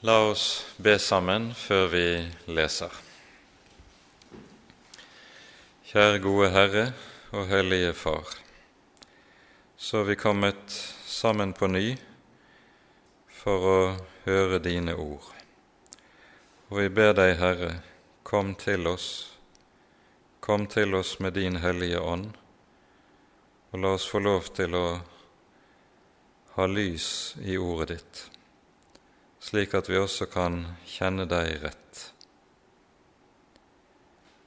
La oss be sammen før vi leser. Kjære gode Herre og Hellige Far. Så er vi kommet sammen på ny for å høre dine ord. Og vi ber deg, Herre, kom til oss, kom til oss med din Hellige Ånd, og la oss få lov til å ha lys i ordet ditt slik at vi også kan kjenne deg rett.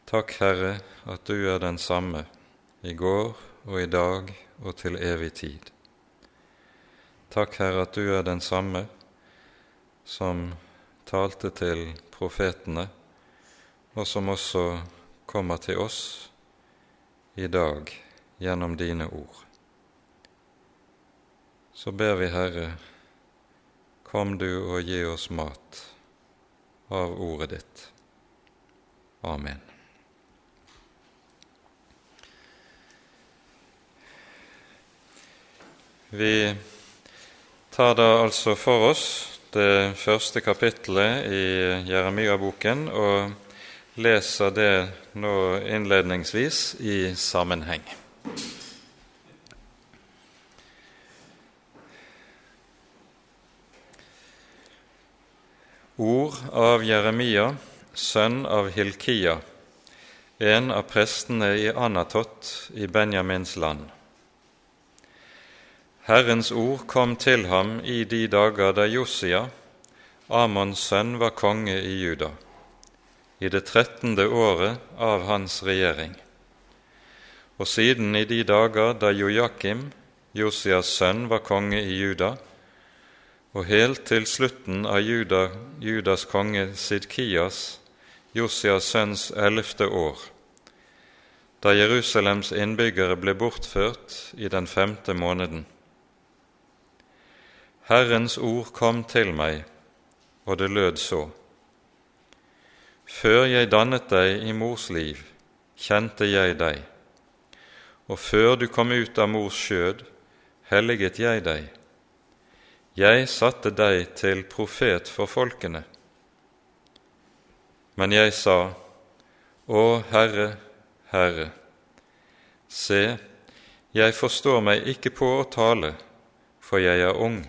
Takk, Herre, at du er den samme i går og i dag og til evig tid. Takk, Herre, at du er den samme som talte til profetene, og som også kommer til oss i dag gjennom dine ord. Så ber vi, Herre, Kom du og gi oss mat av ordet ditt. Amen. Vi tar da altså for oss det første kapittelet i Jeremia-boken og leser det nå innledningsvis i sammenheng. Ord av Jeremia, sønn av Hilkia, en av prestene i Anatot i Benjamins land. Herrens ord kom til ham i de dager da Josia, Amons sønn, var konge i Juda, i det trettende året av hans regjering, og siden i de dager da Jojakim, Josias sønn, var konge i Juda, og helt til slutten av Juda, Judas konge Sidkias, Josias sønns ellevte år, da Jerusalems innbyggere ble bortført i den femte måneden. Herrens ord kom til meg, og det lød så. Før jeg dannet deg i mors liv, kjente jeg deg, og før du kom ut av mors skjød, helliget jeg deg. Jeg satte deg til profet for folkene. Men jeg sa, Å Herre, Herre, se, jeg forstår meg ikke på å tale, for jeg er ung.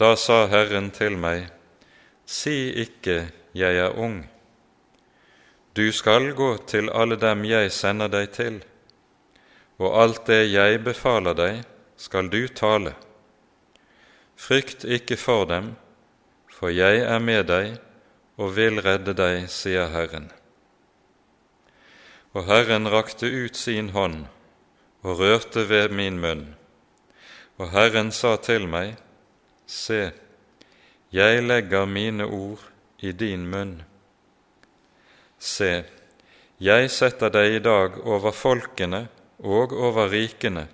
Da sa Herren til meg, Si ikke, jeg er ung. Du skal gå til alle dem jeg sender deg til, og alt det jeg befaler deg, skal du tale. Frykt ikke for dem, for jeg er med deg og vil redde deg, sier Herren. Og Herren rakte ut sin hånd og rørte ved min munn. Og Herren sa til meg, Se, jeg legger mine ord i din munn. Se, jeg setter deg i dag over folkene og over rikene,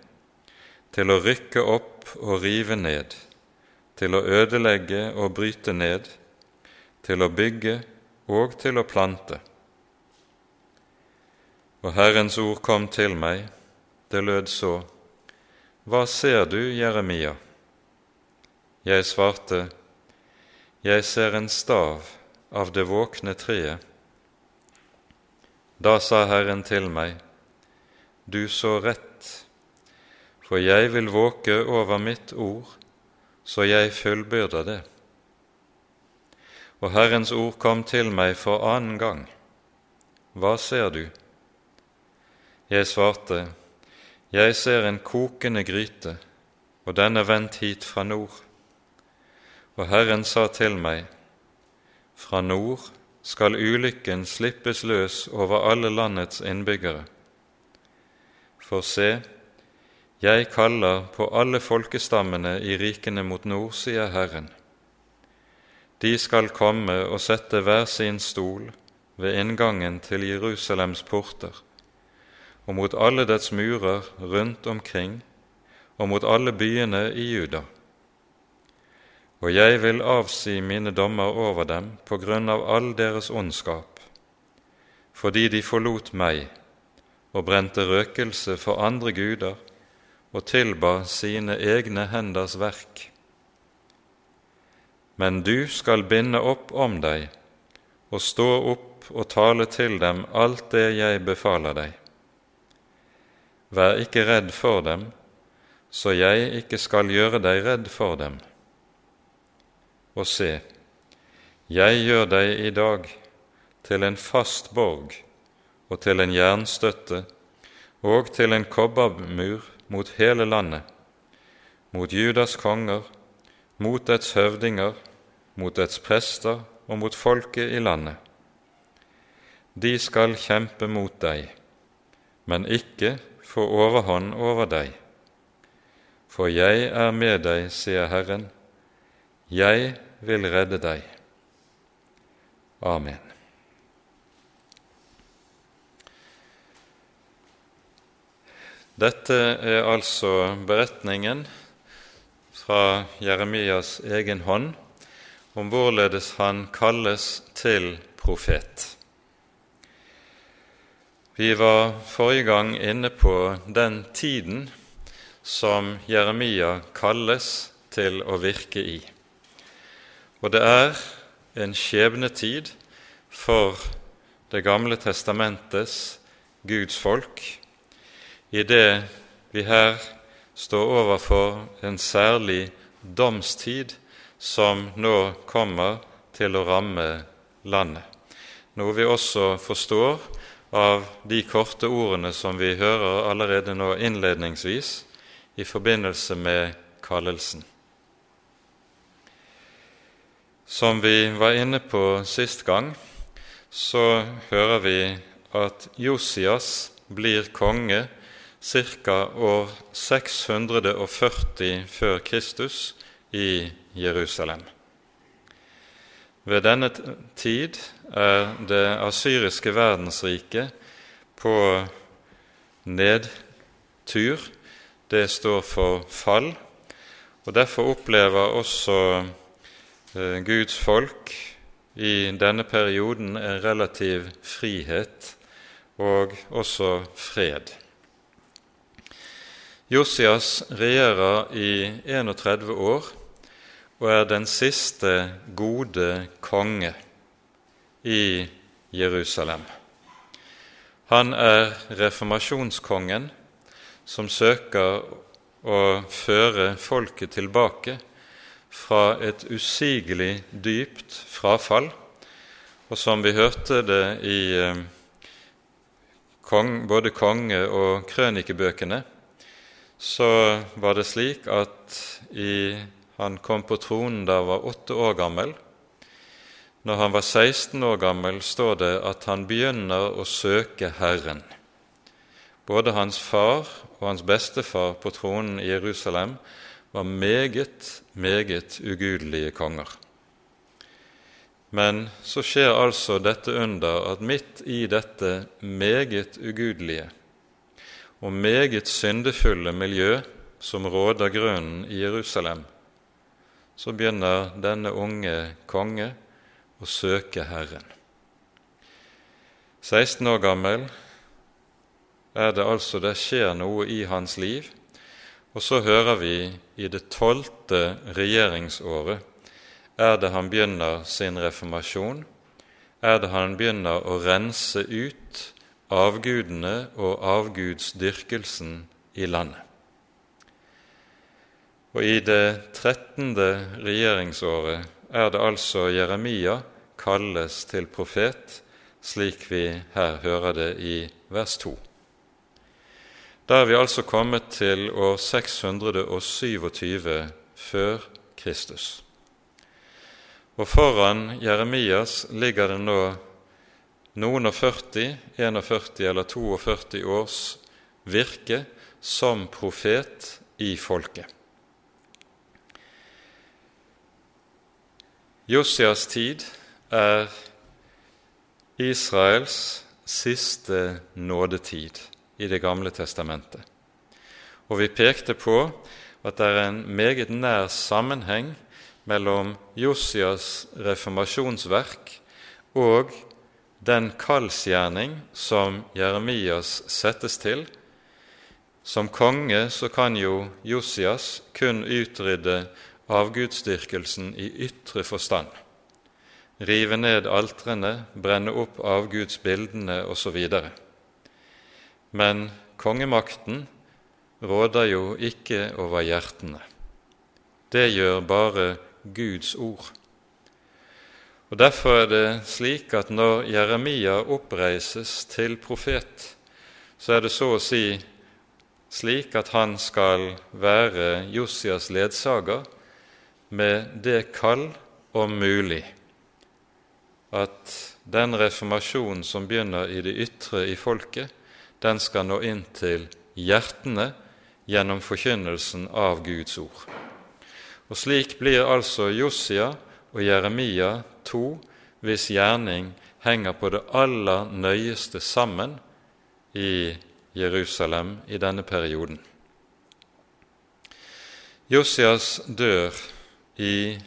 til å rykke opp og rive ned til å ødelegge og bryte ned, til å bygge og til å plante. Og Herrens ord kom til meg, det lød så, Hva ser du, Jeremia? Jeg svarte, Jeg ser en stav av det våkne treet. Da sa Herren til meg, Du så rett, for jeg vil våke over mitt ord så jeg fullbyrder det. Og Herrens ord kom til meg for annen gang. Hva ser du? Jeg svarte, Jeg ser en kokende gryte, og den er vendt hit fra nord. Og Herren sa til meg, Fra nord skal ulykken slippes løs over alle landets innbyggere. For se, jeg kaller på alle folkestammene i rikene mot nord, sier Herren. De skal komme og sette hver sin stol ved inngangen til Jerusalems porter, og mot alle dets murer rundt omkring, og mot alle byene i Juda. Og jeg vil avsi mine dommer over dem på grunn av all deres ondskap, fordi de forlot meg og brente røkelse for andre guder og tilba sine egne henders verk. men du skal binde opp om deg og stå opp og tale til dem alt det jeg befaler deg. Vær ikke redd for dem, så jeg ikke skal gjøre deg redd for dem. Og se, jeg gjør deg i dag til en fast borg og til en jernstøtte og til en kobbermur mot hele landet, mot Judas konger, mot dets høvdinger, mot dets prester og mot folket i landet. De skal kjempe mot deg, men ikke få overhånd over deg. For jeg er med deg, sier Herren, jeg vil redde deg. Amen. Dette er altså beretningen fra Jeremias egen hånd om hvorledes han kalles til profet. Vi var forrige gang inne på den tiden som Jeremia kalles til å virke i. Og det er en skjebnetid for Det gamle testamentets Guds folk i det vi her står overfor en særlig domstid som nå kommer til å ramme landet, noe vi også forstår av de korte ordene som vi hører allerede nå innledningsvis i forbindelse med kallelsen. Som vi var inne på sist gang, så hører vi at Josias blir konge ca. år 640 før Kristus i Jerusalem. Ved denne tid er det asyriske verdensriket på nedtur. Det står for fall, og derfor opplever også eh, Guds folk i denne perioden en relativ frihet og også fred. Josias regjerer i 31 år og er den siste gode konge i Jerusalem. Han er reformasjonskongen som søker å føre folket tilbake fra et usigelig dypt frafall, og som vi hørte det i eh, både konge- og krønikebøkene, så var det slik at i, han kom på tronen da han var åtte år gammel. Når han var 16 år gammel, står det at han begynner å søke Herren. Både hans far og hans bestefar på tronen i Jerusalem var meget, meget ugudelige konger. Men så skjer altså dette under at midt i dette meget ugudelige og meget syndefulle miljø som råder grunnen i Jerusalem, så begynner denne unge konge å søke Herren. 16 år gammel er det altså det skjer noe i hans liv, og så hører vi i det tolvte regjeringsåret er det han begynner sin reformasjon, er det han begynner å rense ut avgudene og avgudsdyrkelsen i landet. Og i det trettende regjeringsåret er det altså Jeremia kalles til profet, slik vi her hører det i vers 2. Da er vi altså kommet til år 627 før Kristus. Og foran Jeremias ligger det nå noen og 40, 41 eller 42 års virke som profet i folket. Josias tid er Israels siste nådetid i Det gamle testamentet. Og vi pekte på at det er en meget nær sammenheng mellom Josias reformasjonsverk og den kallsgjerning som Jeremias settes til. Som konge så kan jo Josias kun utrydde avgudsdyrkelsen i ytre forstand. Rive ned altrene, brenne opp avgudsbildene osv. Men kongemakten råder jo ikke over hjertene. Det gjør bare Guds ord. Og Derfor er det slik at når Jeremia oppreises til profet, så er det så å si slik at han skal være Josias ledsager med det kall om mulig at den reformasjonen som begynner i det ytre i folket, den skal nå inn til hjertene gjennom forkynnelsen av Guds ord. Og Slik blir altså Josia og Jeremia 2, hvis gjerning henger på det aller nøyeste sammen i Jerusalem i denne perioden. Josias dør i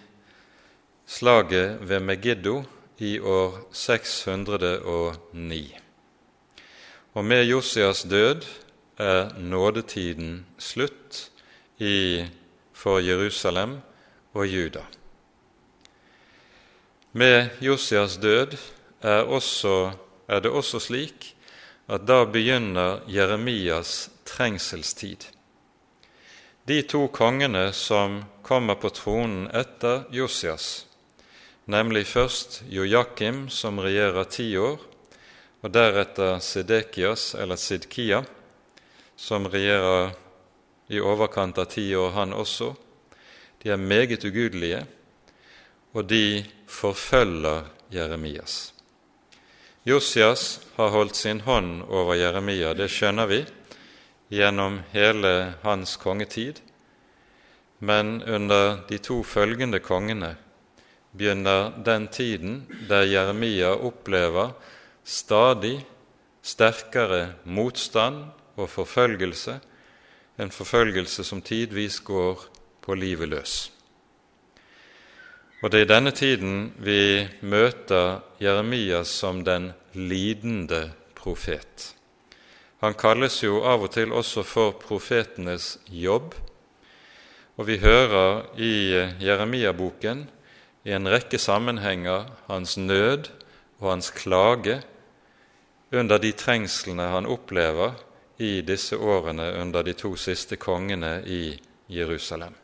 slaget ved Megiddo i år 609. Og med Josias død er nådetiden slutt i, for Jerusalem og Juda. Med Josias død er, også, er det også slik at da begynner Jeremias trengselstid. De to kongene som kommer på tronen etter Josias, nemlig først Jojakim, som regjerer ti år, og deretter Sedekias, eller Sidkia, som regjerer i overkant av ti år, han også. De er meget ugudelige, og de forfølger Jeremias. Josias har holdt sin hånd over Jeremia, det skjønner vi, gjennom hele hans kongetid. Men under de to følgende kongene begynner den tiden der Jeremia opplever stadig sterkere motstand og forfølgelse, en forfølgelse som tidvis går på livet løs. Og det er i denne tiden vi møter Jeremias som den lidende profet. Han kalles jo av og til også for profetenes jobb, og vi hører i Jeremia-boken i en rekke sammenhenger hans nød og hans klage under de trengslene han opplever i disse årene under de to siste kongene i Jerusalem.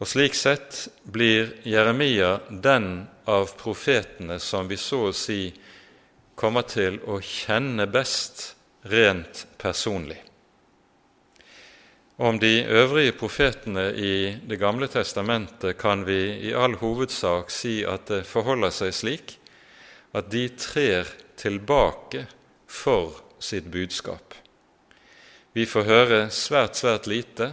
Og Slik sett blir Jeremia den av profetene som vi så å si kommer til å kjenne best rent personlig. Om de øvrige profetene i Det gamle testamentet kan vi i all hovedsak si at det forholder seg slik at de trer tilbake for sitt budskap. Vi får høre svært, svært lite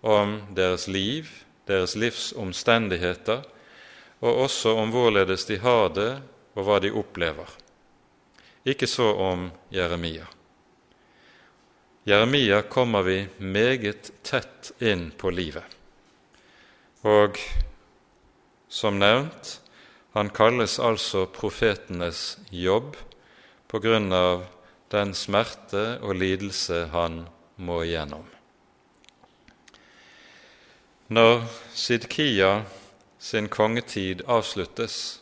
om deres liv, deres livs omstendigheter, og også om hvorledes de har det, og hva de opplever. Ikke så om Jeremia. Jeremia kommer vi meget tett inn på livet. Og som nevnt, han kalles altså profetenes jobb på grunn av den smerte og lidelse han må igjennom. Når Sidkia sin kongetid avsluttes,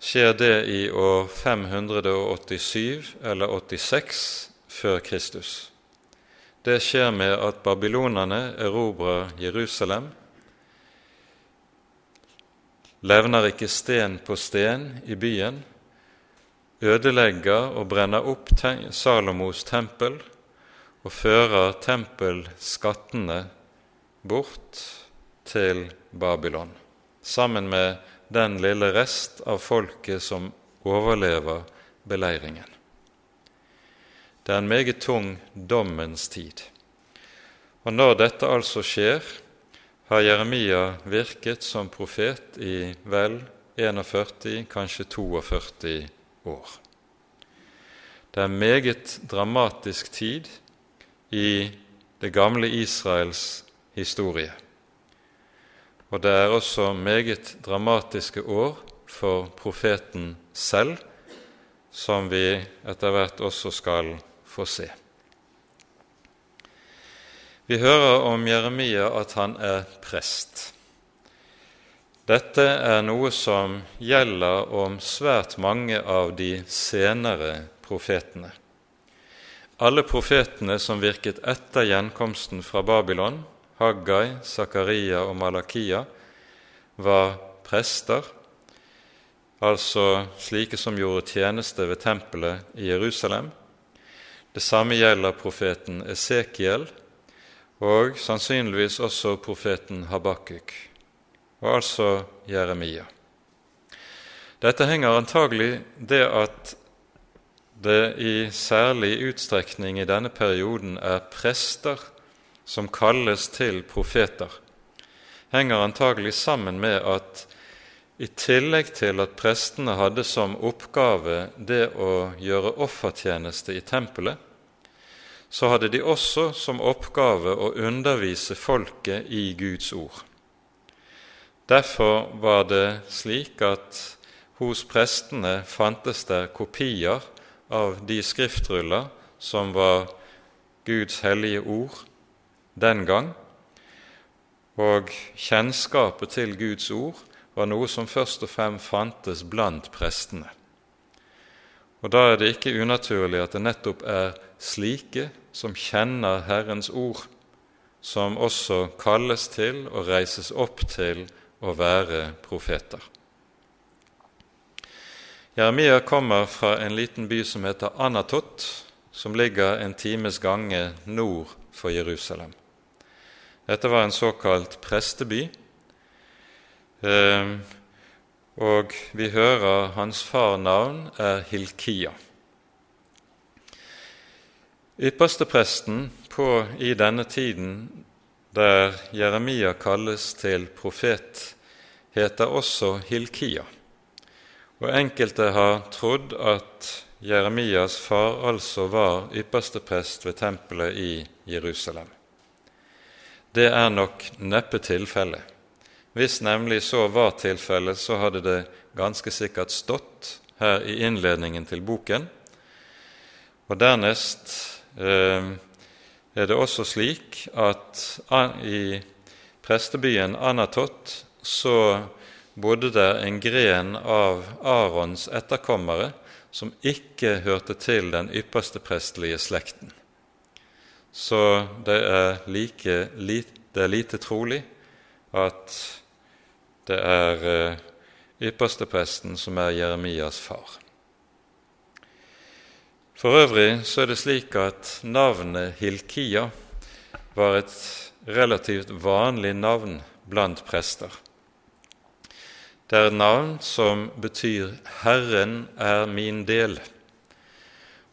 skjer det i år 587 eller 86 før Kristus. Det skjer med at babylonerne erobrer Jerusalem, levner ikke sten på sten i byen, ødelegger og brenner opp Salomos tempel og fører tempelskattene bort til Babylon, sammen med den lille rest av folket som overlever beleiringen. Det er en meget tung dommens tid. Og når dette altså skjer, har Jeremia virket som profet i vel 41, kanskje 42 år. Det er en meget dramatisk tid i det gamle Israels historie. Og det er også meget dramatiske år for profeten selv, som vi etter hvert også skal få se. Vi hører om Jeremia at han er prest. Dette er noe som gjelder om svært mange av de senere profetene. Alle profetene som virket etter gjenkomsten fra Babylon, Haggai, Zakaria og Malakia, var prester, altså slike som gjorde tjeneste ved tempelet i Jerusalem. Det samme gjelder profeten Esekiel og sannsynligvis også profeten Habakuk, og altså Jeremia. Dette henger antagelig det at det i særlig utstrekning i denne perioden er prester som kalles til profeter, henger antagelig sammen med at i tillegg til at prestene hadde som oppgave det å gjøre offertjeneste i tempelet, så hadde de også som oppgave å undervise folket i Guds ord. Derfor var det slik at hos prestene fantes det kopier av de skriftruller som var Guds hellige ord den gang, og kjennskapet til Guds ord var noe som først og fremst fantes blant prestene. Og Da er det ikke unaturlig at det nettopp er slike som kjenner Herrens ord, som også kalles til og reises opp til å være profeter. Jeremia kommer fra en liten by som heter Anatot, som ligger en times gange nord for Jerusalem. Dette var en såkalt presteby, eh, og vi hører hans far navn er Hilkia. Ypperstepresten i denne tiden, der Jeremia kalles til profet, heter også Hilkia. Og enkelte har trodd at Jeremias far altså var yppersteprest ved tempelet i Jerusalem. Det er nok neppe tilfellet. Hvis nemlig så var tilfellet, så hadde det ganske sikkert stått her i innledningen til boken. Og dernest Eh, er det også slik at i prestebyen Anatot så bodde det en gren av Arons etterkommere som ikke hørte til den ypperste prestelige slekten. Så det er, like, det er lite trolig at det er eh, ypperstepresten som er Jeremias far. For øvrig så er det slik at navnet Hilkia var et relativt vanlig navn blant prester. Det er et navn som betyr 'Herren er min del'.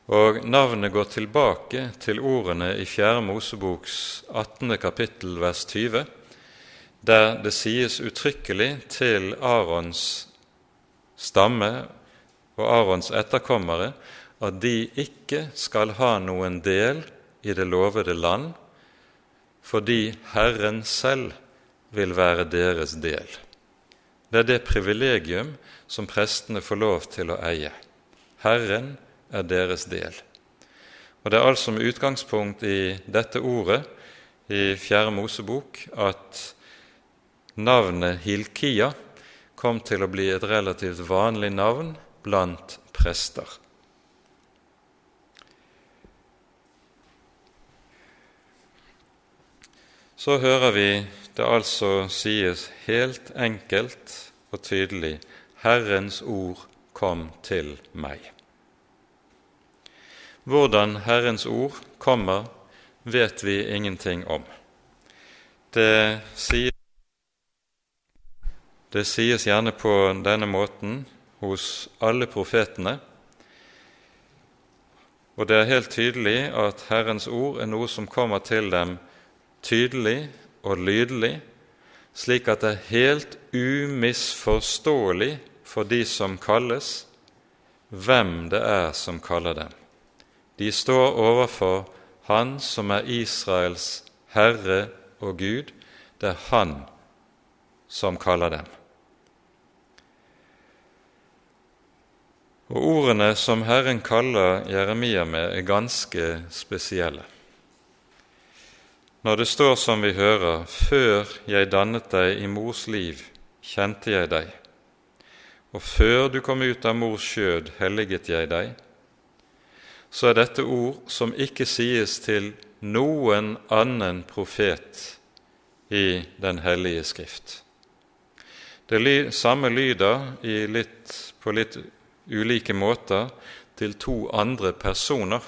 Og Navnet går tilbake til ordene i 4. Moseboks 18. kapittel vers 20, der det sies uttrykkelig til Arons stamme og Arons etterkommere at de ikke skal ha noen del i det lovede land, fordi Herren selv vil være deres del. Det er det privilegium som prestene får lov til å eie. Herren er deres del. Og Det er altså med utgangspunkt i dette ordet i Fjerde Mosebok at navnet Hilkia kom til å bli et relativt vanlig navn blant prester. så hører vi det altså sies helt enkelt og tydelig Herrens ord kom til meg. Hvordan Herrens ord kommer, vet vi ingenting om. Det sies, det sies gjerne på denne måten hos alle profetene, og det er helt tydelig at Herrens ord er noe som kommer til dem tydelig og lydelig, slik at det er helt umisforståelig for de som kalles, hvem det er som kaller dem. De står overfor Han som er Israels Herre og Gud. Det er Han som kaller dem. Og Ordene som Herren kaller Jeremia med, er ganske spesielle. Når det står som vi hører, før jeg dannet deg i mors liv, kjente jeg deg, og før du kom ut av mors skjød, helliget jeg deg, så er dette ord som ikke sies til noen annen profet i Den hellige skrift. Det samme lyder litt, på litt ulike måter til to andre personer.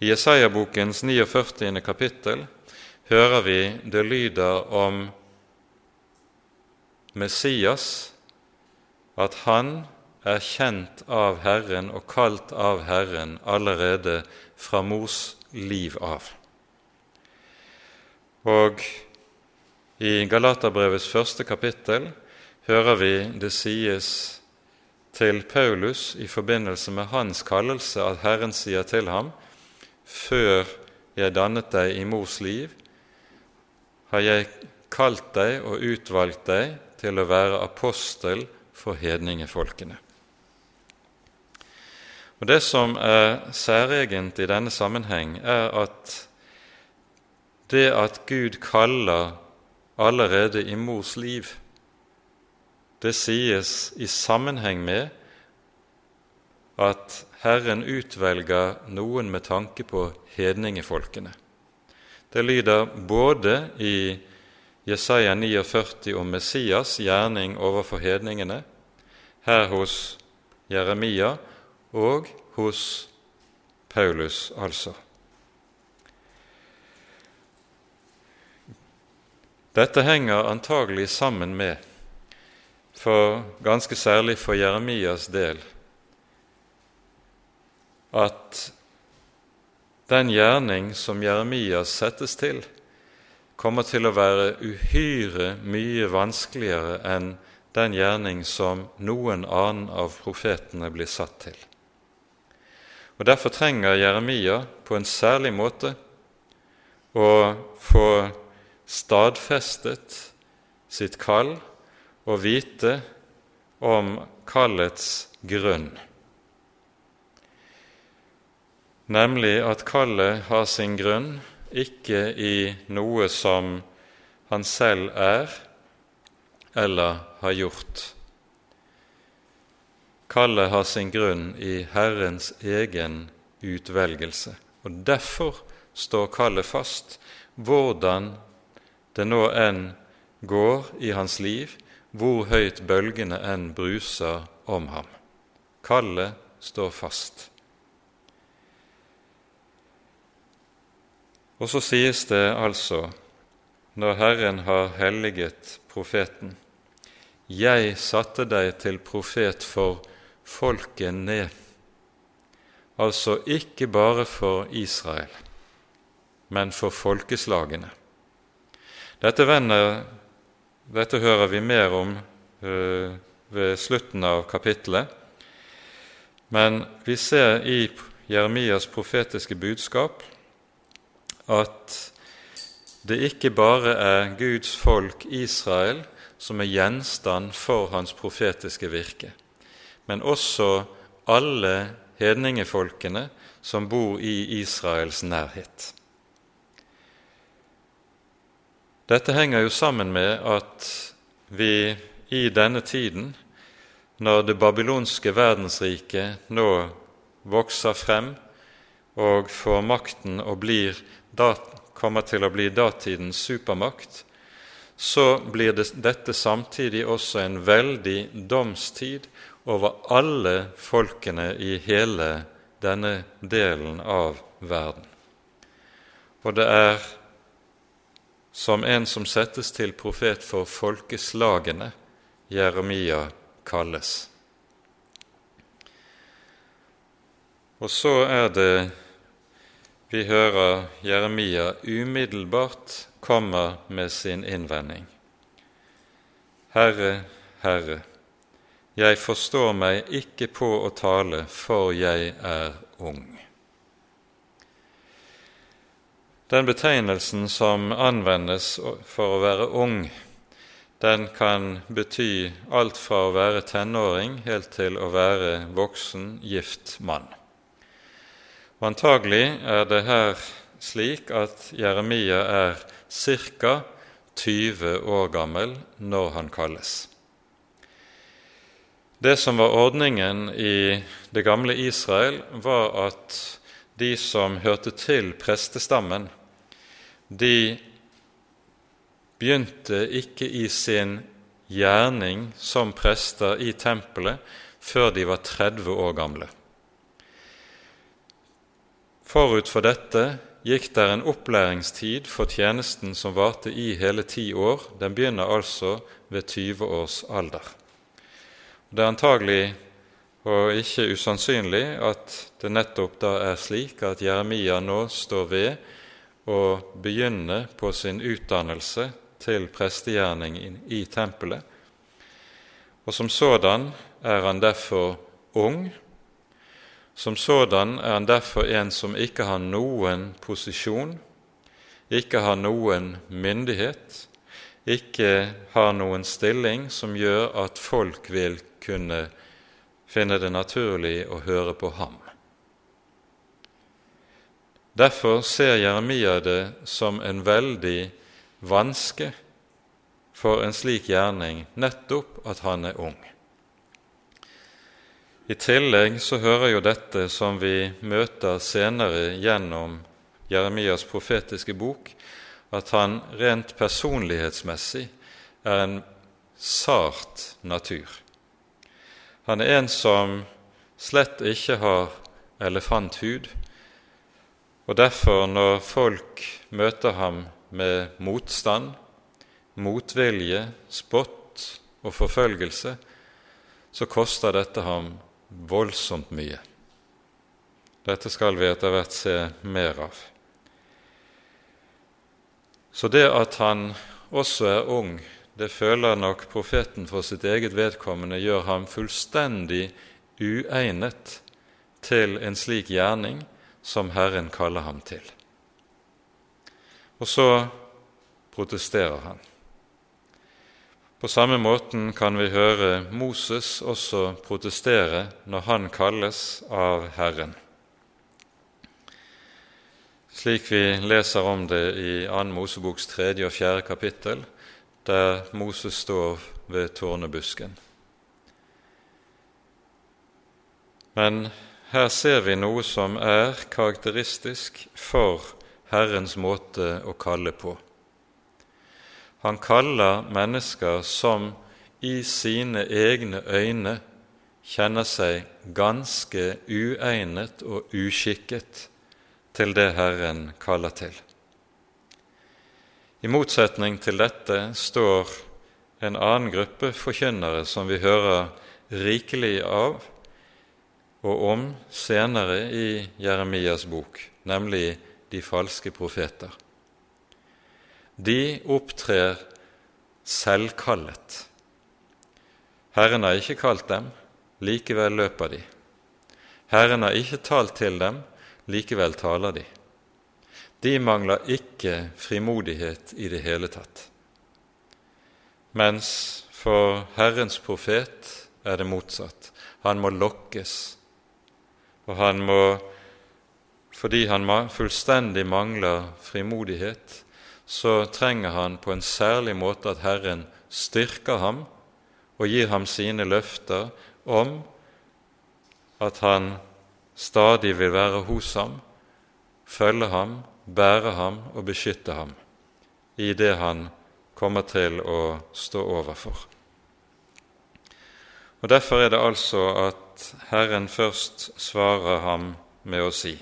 I Jesaja-bokens 49. kapittel hører vi det lyder om Messias, at han er kjent av Herren og kalt av Herren allerede fra mors liv av. Og i Galaterbrevets første kapittel hører vi det sies til Paulus i forbindelse med hans kallelse at Herren sier til ham:" Før jeg dannet deg i mors liv, har jeg kalt deg og utvalgt deg til å være apostel for hedningefolkene. Og Det som er særegent i denne sammenheng, er at det at Gud kaller allerede i mors liv, det sies i sammenheng med at Herren utvelger noen med tanke på hedningefolkene. Det lyder både i Jesaja 49 om Messias' gjerning overfor hedningene, her hos Jeremia og hos Paulus, altså. Dette henger antagelig sammen med, for ganske særlig for Jeremias del, at den gjerning som Jeremias settes til, kommer til å være uhyre mye vanskeligere enn den gjerning som noen annen av profetene blir satt til. Og Derfor trenger Jeremia på en særlig måte å få stadfestet sitt kall og vite om kallets grunn, nemlig at kallet har sin grunn ikke i noe som han selv er eller har gjort. Kallet har sin grunn i Herrens egen utvelgelse, og derfor står kallet fast, hvordan det nå enn går i hans liv, hvor høyt bølgene enn bruser om ham. Kallet står fast. Og så sies det altså, når Herren har helliget profeten, jeg satte deg til profet for folket ned, altså ikke bare for Israel, men for folkeslagene. Dette, venner, dette hører vi mer om uh, ved slutten av kapittelet, men vi ser i Jeremias profetiske budskap at det ikke bare er Guds folk Israel som er gjenstand for hans profetiske virke, men også alle hedningefolkene som bor i Israels nærhet. Dette henger jo sammen med at vi i denne tiden, når det babylonske verdensriket nå vokser frem og får makten og blir, kommer til å bli datidens supermakt, så blir det, dette samtidig også en veldig domstid over alle folkene i hele denne delen av verden. Og det er som en som settes til profet for folkeslagene, Jeremia kalles. Og så er det vi hører Jeremia umiddelbart kommer med sin innvending. Herre, Herre, jeg forstår meg ikke på å tale, for jeg er ung. Den betegnelsen som anvendes for å være ung, den kan bety alt fra å være tenåring helt til å være voksen, gift mann. Og Antagelig er det her slik at Jeremia er ca. 20 år gammel når han kalles. Det som var ordningen i det gamle Israel, var at de som hørte til prestestammen, de begynte ikke i sin gjerning som prester i tempelet før de var 30 år gamle. Forut for dette gikk der en opplæringstid for tjenesten som varte i hele ti år. Den begynner altså ved 20 års alder. Det er antagelig og ikke usannsynlig at det nettopp da er slik at Jeremia nå står ved å begynne på sin utdannelse til prestegjerning i tempelet. Og som sådan er han derfor ung. Som sådan er han derfor en som ikke har noen posisjon, ikke har noen myndighet, ikke har noen stilling som gjør at folk vil kunne finne det naturlig å høre på ham. Derfor ser Jeremia det som en veldig vanske for en slik gjerning nettopp at han er ung. I tillegg så hører jo dette som vi møter senere gjennom Jeremias profetiske bok, at han rent personlighetsmessig er en sart natur. Han er en som slett ikke har elefanthud, og derfor, når folk møter ham med motstand, motvilje, spott og forfølgelse, så koster dette ham voldsomt mye. Dette skal vi etter hvert se mer av. Så det at han også er ung, det føler nok profeten for sitt eget vedkommende gjør ham fullstendig uegnet til en slik gjerning som Herren kaller ham til. Og så protesterer han. På samme måten kan vi høre Moses også protestere når han kalles av Herren. Slik vi leser om det i 2. Moseboks 3. og 4. kapittel, der Moses står ved tårnebusken. Men her ser vi noe som er karakteristisk for Herrens måte å kalle på. Han kaller mennesker som i sine egne øyne kjenner seg ganske uegnet og uskikket til det Herren kaller til. I motsetning til dette står en annen gruppe forkynnere som vi hører rikelig av og om senere i Jeremias bok, nemlig de falske profeter. De opptrer selvkallet. Herren har ikke kalt dem, likevel løper de. Herren har ikke talt til dem, likevel taler de. De mangler ikke frimodighet i det hele tatt. Mens for Herrens profet er det motsatt. Han må lokkes, og han må, fordi han fullstendig mangler frimodighet, så trenger han på en særlig måte at Herren styrker ham og gir ham sine løfter om at han stadig vil være hos ham, følge ham, bære ham og beskytte ham i det han kommer til å stå overfor. Og Derfor er det altså at Herren først svarer ham med å si:"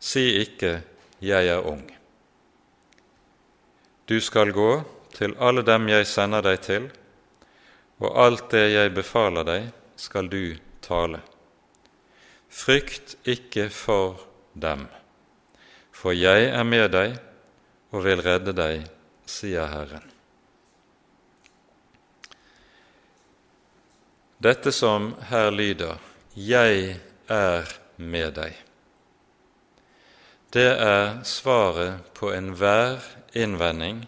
Si ikke 'Jeg er ung'. Du skal gå til alle dem jeg sender deg til, og alt det jeg befaler deg, skal du tale. Frykt ikke for dem, for jeg er med deg og vil redde deg, sier Herren. Dette som her lyder 'Jeg er med deg', det er svaret på enhver innvending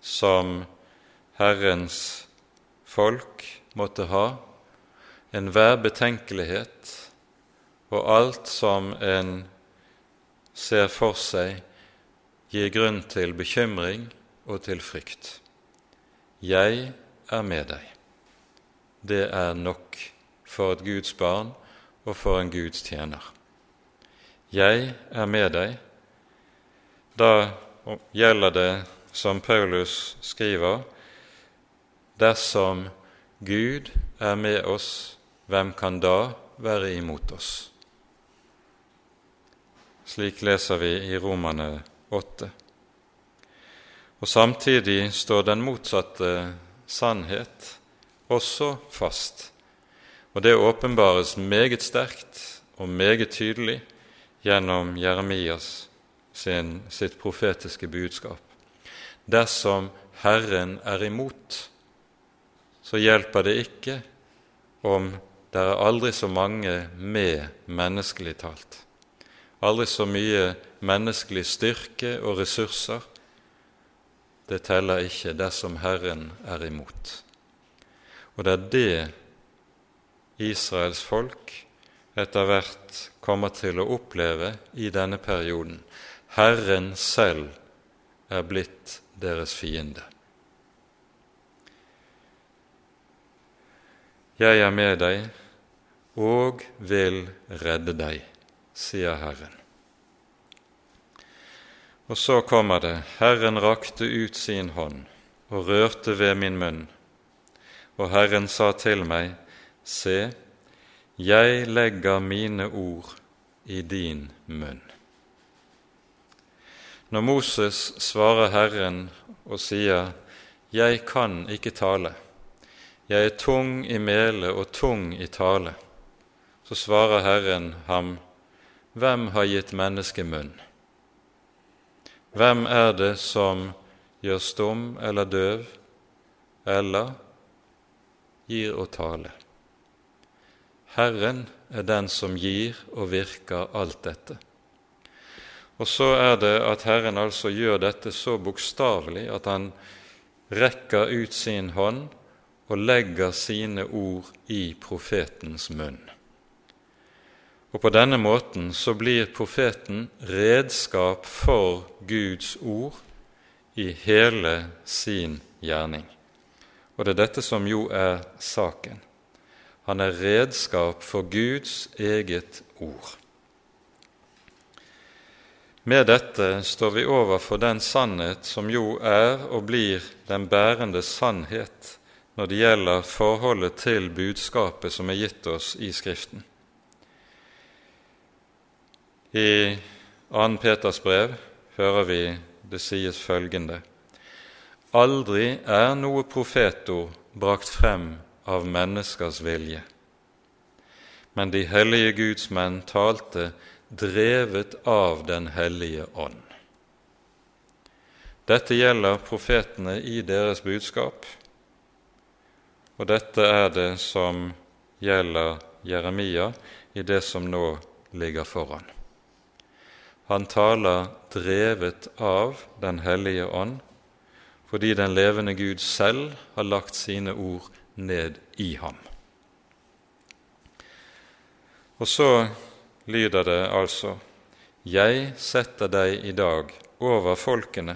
som Herrens folk måtte ha, enhver betenkelighet og alt som en ser for seg, gir grunn til bekymring og til frykt. Jeg er med deg. Det er nok for et Guds barn og for en Guds tjener. Jeg er med deg. Da gjelder det, som Paulus skriver, dersom Gud er med oss, hvem kan da være imot oss? Slik leser vi i Romane 8. Og Samtidig står den motsatte sannhet også fast, og det åpenbares meget sterkt og meget tydelig gjennom Jeremias sin, sitt profetiske budskap. Dersom Herren er imot, så hjelper det ikke om det er aldri så mange med menneskelig talt. Aldri så mye menneskelig styrke og ressurser. Det teller ikke dersom Herren er imot. Og det er det Israels folk etter hvert kommer til å oppleve i denne perioden. Herren selv er blitt deres fiende. Jeg er med deg og vil redde deg, sier Herren. Og så kommer det, Herren rakte ut sin hånd og rørte ved min munn, og Herren sa til meg, Se, jeg legger mine ord i din munn. Når Moses svarer Herren og sier, Jeg kan ikke tale, jeg er tung i mele og tung i tale. Så svarer Herren ham, Hvem har gitt mennesket munn? Hvem er det som gjør stum eller døv, eller gir å tale? Herren er den som gir og virker alt dette. Og så er det at Herren altså gjør dette så bokstavelig at han rekker ut sin hånd og legger sine ord i profetens munn. Og På denne måten så blir profeten redskap for Guds ord i hele sin gjerning. Og det er dette som jo er saken. Han er redskap for Guds eget ord. Med dette står vi overfor den sannhet som jo er og blir den bærende sannhet når det gjelder forholdet til budskapet som er gitt oss i Skriften. I 2. Peters brev hører vi det sies følgende.: Aldri er noe profetord brakt frem av menneskers vilje, men de hellige Guds menn talte drevet av Den hellige ånd. Dette gjelder profetene i deres budskap, og dette er det som gjelder Jeremia i det som nå ligger foran. Han taler drevet av Den hellige ånd, fordi den levende Gud selv har lagt sine ord ned i ham. Og så lyder det altså:" Jeg setter deg i dag over folkene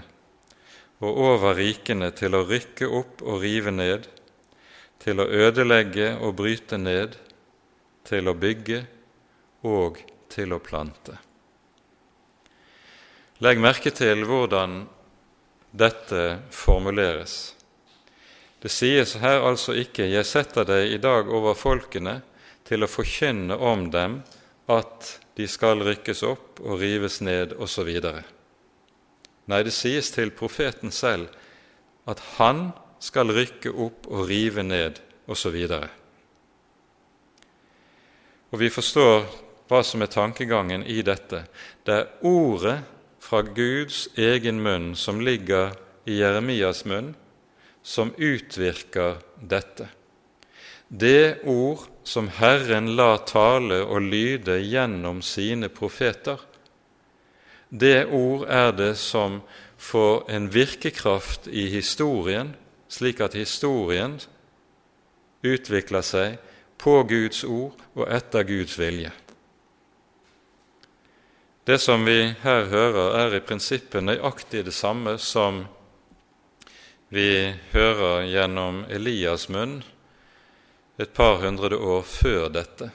og over rikene til å rykke opp og rive ned, til å ødelegge og bryte ned, til å bygge og til å plante. Legg merke til hvordan dette formuleres. Det sies her altså ikke 'Jeg setter deg i dag over folkene til å forkynne om dem at de skal rykkes opp og rives ned', osv. Nei, det sies til profeten selv at han skal rykke opp og rive ned, osv. Og, og vi forstår hva som er tankegangen i dette. Det er ordet fra Guds egen munn som ligger i Jeremias munn, som utvirker dette. Det ord som Herren la tale og lyde gjennom sine profeter, det ord er det som får en virkekraft i historien slik at historien utvikler seg på Guds ord og etter Guds vilje. Det som vi her hører, er i prinsippet nøyaktig det samme som vi hører gjennom Elias' munn et par hundre år før dette.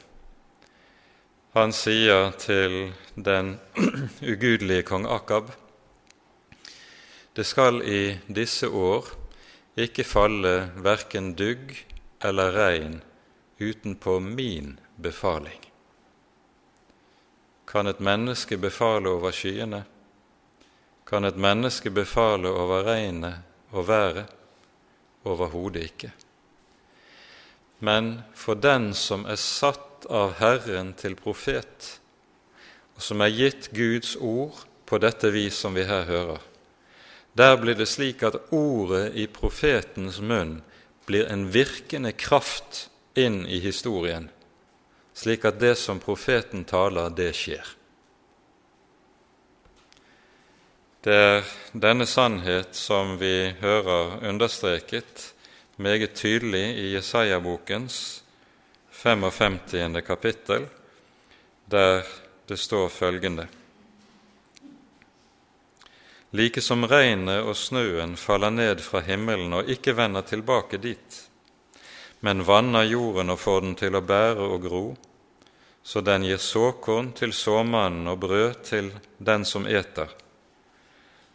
Han sier til den ugudelige kong Akab det skal i disse år ikke falle verken dugg eller regn utenpå min befaling. Kan et menneske befale over skyene? Kan et menneske befale over regnet og været? Overhodet ikke. Men for den som er satt av Herren til profet, og som er gitt Guds ord på dette vis som vi her hører, der blir det slik at ordet i profetens munn blir en virkende kraft inn i historien, slik at det som profeten taler, det skjer. Det er denne sannhet som vi hører understreket meget tydelig i Jesaja-bokens 55. kapittel, der det står følgende:" like som regnet og snøen faller ned fra himmelen og ikke vender tilbake dit, men vanner jorden og får den til å bære og gro, så den gir såkorn til såmannen og brød til den som eter.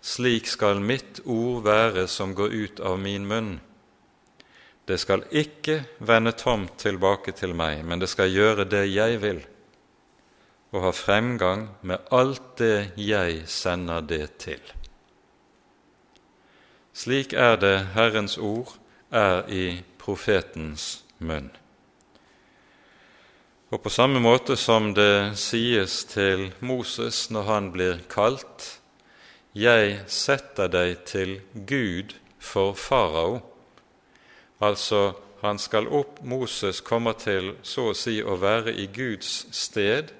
Slik skal mitt ord være som går ut av min munn. Det skal ikke vende tomt tilbake til meg, men det skal gjøre det jeg vil, og ha fremgang med alt det jeg sender det til. Slik er det Herrens ord er i profetens munn. Og på samme måte som det sies til Moses når han blir kalt, Jeg setter deg til Gud for farao. Altså, han skal opp, Moses kommer til så å si å være i Guds sted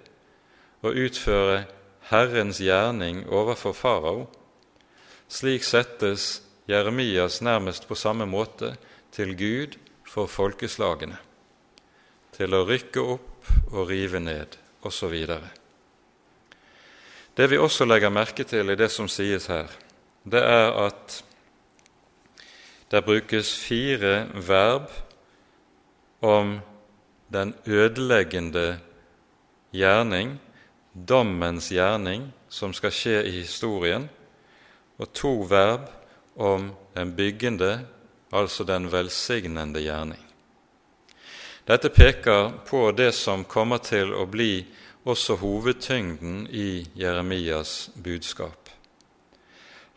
og utføre Herrens gjerning overfor farao. Slik settes Jeremias nærmest på samme måte til Gud for folkeslagene, til å rykke opp og rive ned, osv. Det vi også legger merke til i det som sies her, det er at det brukes fire verb om den ødeleggende gjerning, dommens gjerning, som skal skje i historien, og to verb om den byggende, altså den velsignende gjerning. Dette peker på det som kommer til å bli også hovedtyngden i Jeremias budskap.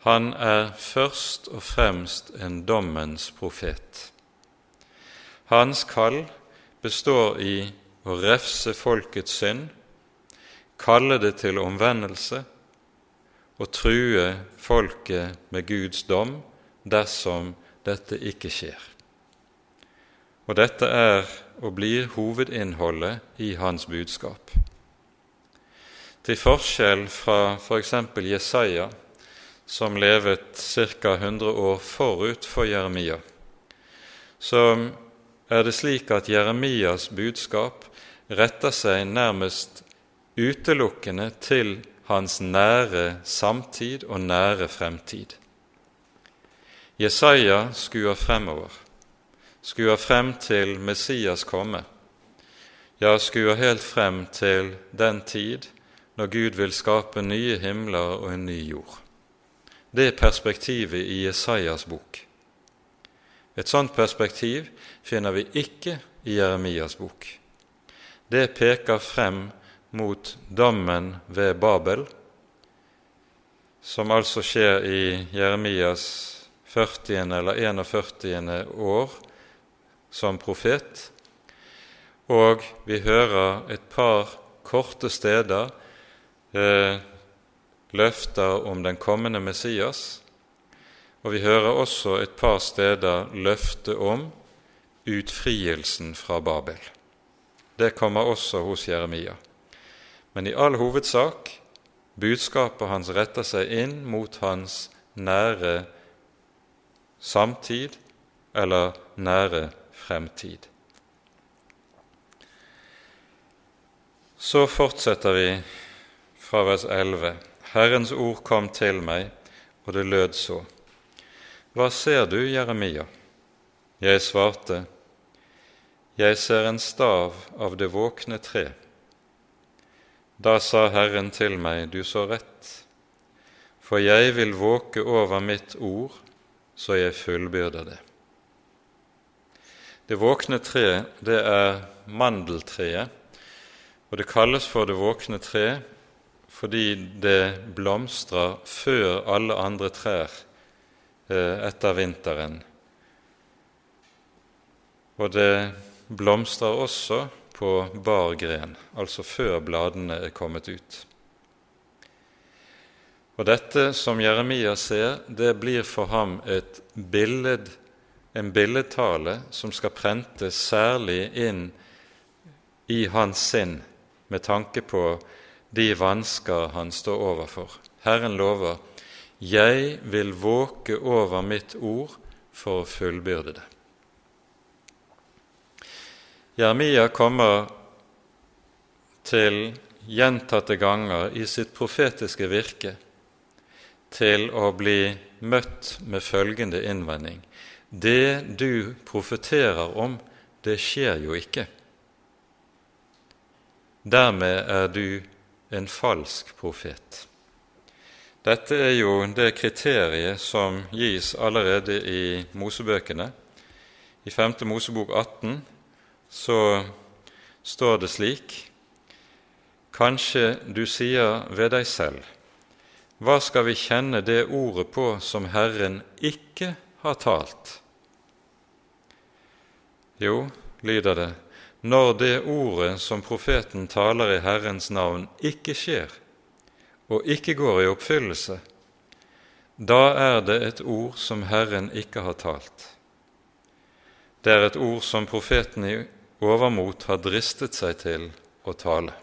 Han er først og fremst en dommens profet. Hans kall består i å refse folkets synd, kalle det til omvendelse og true folket med Guds dom dersom dette ikke skjer. Og dette er og blir hovedinnholdet i hans budskap. Til forskjell fra f.eks. For Jesaja, som levet ca. 100 år forut for Jeremia, så er det slik at Jeremias budskap retter seg nærmest utelukkende til hans nære samtid og nære fremtid. Jesaja skuer fremover, skuer frem til Messias komme, ja, skuer helt frem til den tid når Gud vil skape nye himler og en ny jord. Det er perspektivet i Jesajas bok. Et sånt perspektiv finner vi ikke i Jeremias bok. Det peker frem mot dommen ved Babel, som altså skjer i Jeremias 40. eller 41. år som profet. Og vi hører et par korte steder eh, løfter om den kommende Messias, og vi hører også et par steder løfte om utfrielsen fra Babel. Det kommer også hos Jeremia. Men i all hovedsak budskapet hans retter seg inn mot hans nære samtid eller nære fremtid. Så fortsetter vi fra vers 11. Herrens ord kom til meg, og det lød så. Hva ser du, Jeremia? Jeg svarte, Jeg ser en stav av det våkne tre. Da sa Herren til meg, Du så rett, for jeg vil våke over mitt ord, så jeg fullbyrder det. Det våkne tre, det er mandeltreet, og det kalles for det våkne tre fordi det blomstrer før alle andre trær eh, etter vinteren. Og det blomstrer også på bar gren, altså før bladene er kommet ut. Og dette som Jeremia ser, det blir for ham et billed, en billedtale som skal prentes særlig inn i hans sinn med tanke på de vansker han står overfor. Herren lover, 'Jeg vil våke over mitt ord for å fullbyrde det'. Jeremia kommer til gjentatte ganger i sitt profetiske virke til å bli møtt med følgende innvending.: Det du profeterer om, det skjer jo ikke. Dermed er du en falsk profet. Dette er jo det kriteriet som gis allerede i Mosebøkene. I 5. Mosebok 18 så står det slik Kanskje du sier ved deg selv, hva skal vi kjenne det ordet på som Herren ikke har talt? Jo, lyder det, når det ordet som profeten taler i Herrens navn, ikke skjer og ikke går i oppfyllelse, da er det et ord som Herren ikke har talt. Det er et ord som profeten i overmot har dristet seg til å tale.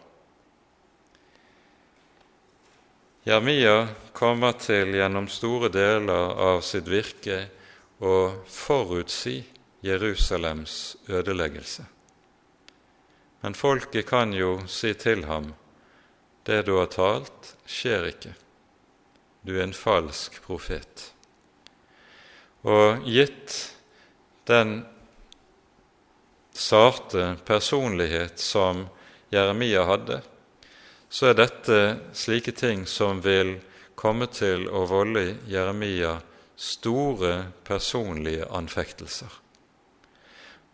Jeremia kommer til gjennom store deler av sitt virke å forutsi Jerusalems ødeleggelse. Men folket kan jo si til ham, det du har talt, skjer ikke. Du er en falsk profet. Og gitt den sarte personlighet som Jeremia hadde, så er dette slike ting som vil komme til å volde Jeremia store personlige anfektelser.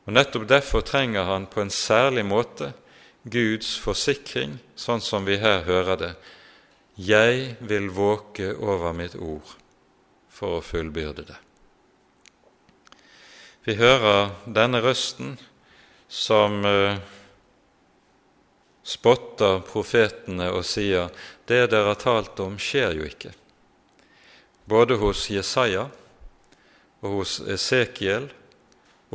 Og Nettopp derfor trenger han på en særlig måte Guds forsikring, sånn som vi her hører det. Jeg vil våke over mitt ord for å fullbyrde det. Vi hører denne røsten som uh, spotter profetene og sier det dere har talt om, skjer jo ikke. Både hos Jesaja og hos Esekiel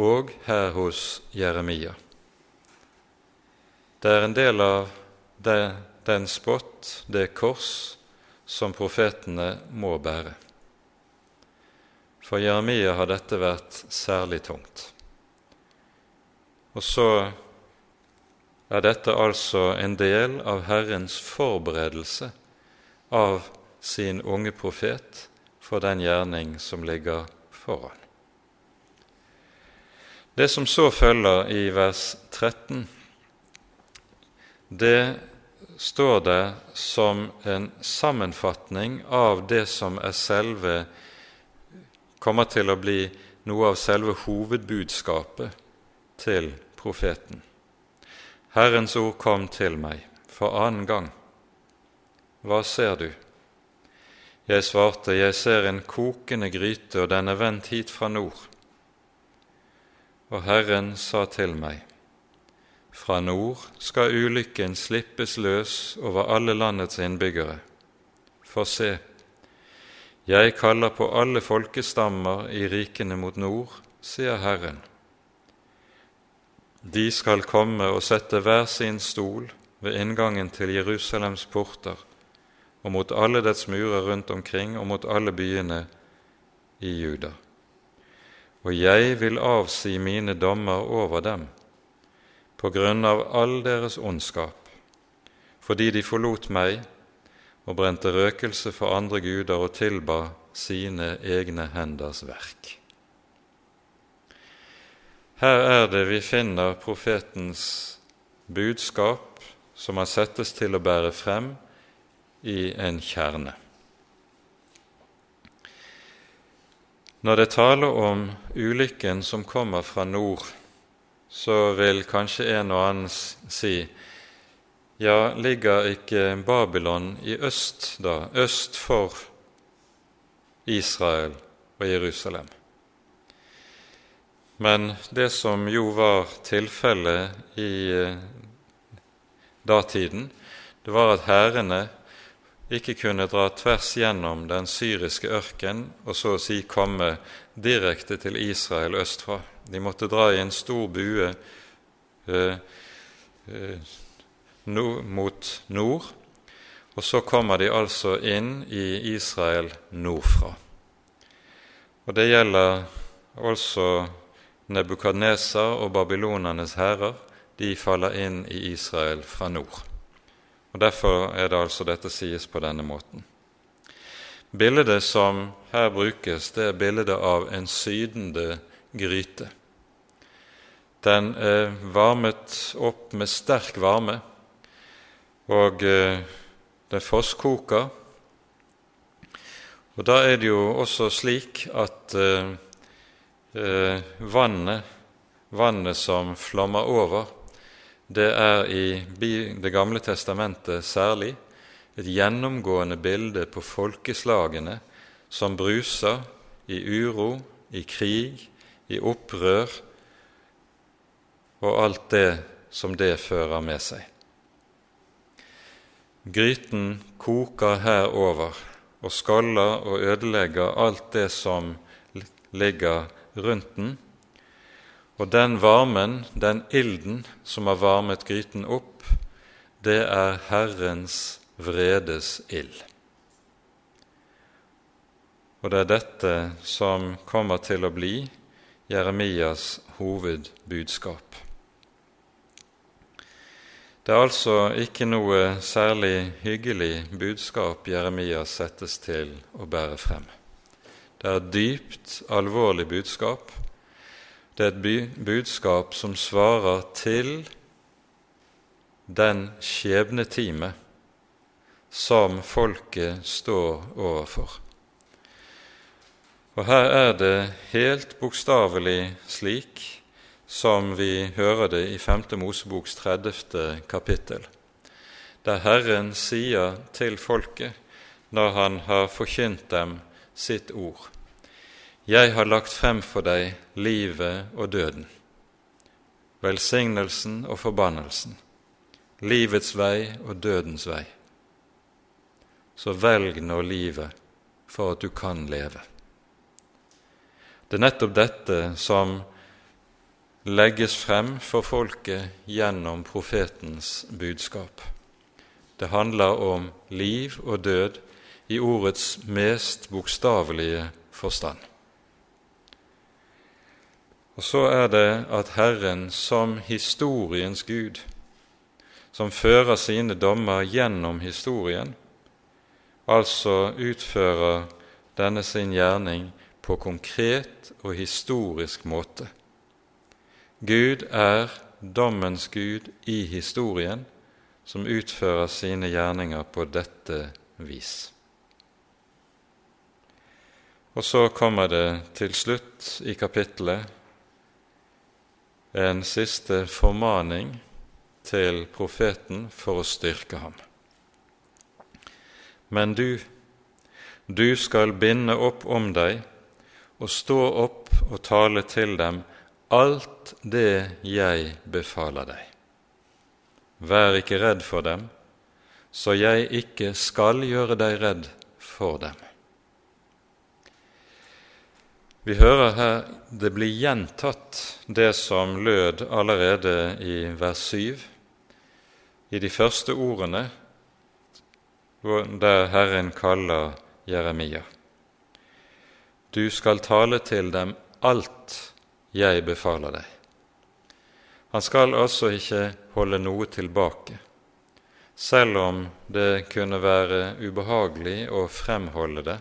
og her hos Jeremia. Det er en del av det, den spott, det kors, som profetene må bære. For Jeremia har dette vært særlig tungt. Og så er dette altså en del av Herrens forberedelse av sin unge profet for den gjerning som ligger foran. Det som så følger i vers 13, det står det som en sammenfatning av det som er selve kommer til å bli noe av selve hovedbudskapet til profeten. Herrens ord kom til meg for annen gang. Hva ser du? Jeg svarte, jeg ser en kokende gryte, og den er vendt hit fra nord. Og Herren sa til meg, Fra nord skal ulykken slippes løs over alle landets innbyggere. For se, jeg kaller på alle folkestammer i rikene mot nord, sier Herren. De skal komme og sette hver sin stol ved inngangen til Jerusalems porter, og mot alle dets murer rundt omkring og mot alle byene i Juda og jeg vil avsi mine dommer over dem på grunn av all deres ondskap, fordi de forlot meg og brente røkelse for andre guder og tilba sine egne henders verk. Her er det vi finner profetens budskap som han settes til å bære frem i en kjerne. Når det taler om ulykken som kommer fra nord, så vil kanskje en og annen si ja, ligger ikke Babylon i øst, da, øst for Israel og Jerusalem? Men det som jo var tilfellet i eh, datiden, det var at hærene ikke kunne dra tvers gjennom den syriske ørken og så å si komme direkte til Israel østfra. De måtte dra i en stor bue eh, eh, mot nord, og så kommer de altså inn i Israel nordfra. Og Det gjelder altså Nebukadnesar og babylonernes hærer. De faller inn i Israel fra nord. Og Derfor er det altså dette sies på denne måten. Bildet som her brukes, det er bildet av en sydende gryte. Den er varmet opp med sterk varme, og den det fosskoker. Og da er det jo også slik at eh, vannet, vannet som flommer over, det er i Det gamle testamentet særlig et gjennomgående bilde på folkeslagene som bruser i uro, i krig, i opprør og alt det som det fører med seg. Gryten koker her over og skaller og ødelegger alt det som ligger rundt den, og den varmen, den ilden som har varmet gryten opp, det er Herrens vredes ild. Og det er dette som kommer til å bli Jeremias hovedbudskap. Det er altså ikke noe særlig hyggelig budskap Jeremias settes til å bære frem. Det er et dypt alvorlig budskap det er et budskap som svarer til den skjebnetime som folket står overfor. Og her er det helt bokstavelig slik som vi hører det i 5. Moseboks 30. kapittel, der Herren sier til folket når Han har forkynt dem sitt ord jeg har lagt frem for deg livet og døden, velsignelsen og forbannelsen, livets vei og dødens vei. Så velg nå livet for at du kan leve. Det er nettopp dette som legges frem for folket gjennom profetens budskap. Det handler om liv og død i ordets mest bokstavelige forstand. Og så er det at Herren som historiens Gud, som fører sine dommer gjennom historien, altså utfører denne sin gjerning på konkret og historisk måte. Gud er dommens Gud i historien, som utfører sine gjerninger på dette vis. Og så kommer det til slutt i kapittelet en siste formaning til profeten for å styrke ham. Men du, du skal binde opp om deg og stå opp og tale til dem alt det jeg befaler deg. Vær ikke redd for dem, så jeg ikke skal gjøre deg redd for dem. Vi hører her det blir gjentatt det som lød allerede i vers 7, i de første ordene der Herren kaller Jeremia. Du skal tale til dem alt jeg befaler deg. Han skal altså ikke holde noe tilbake. selv om det kunne være ubehagelig å fremholde det.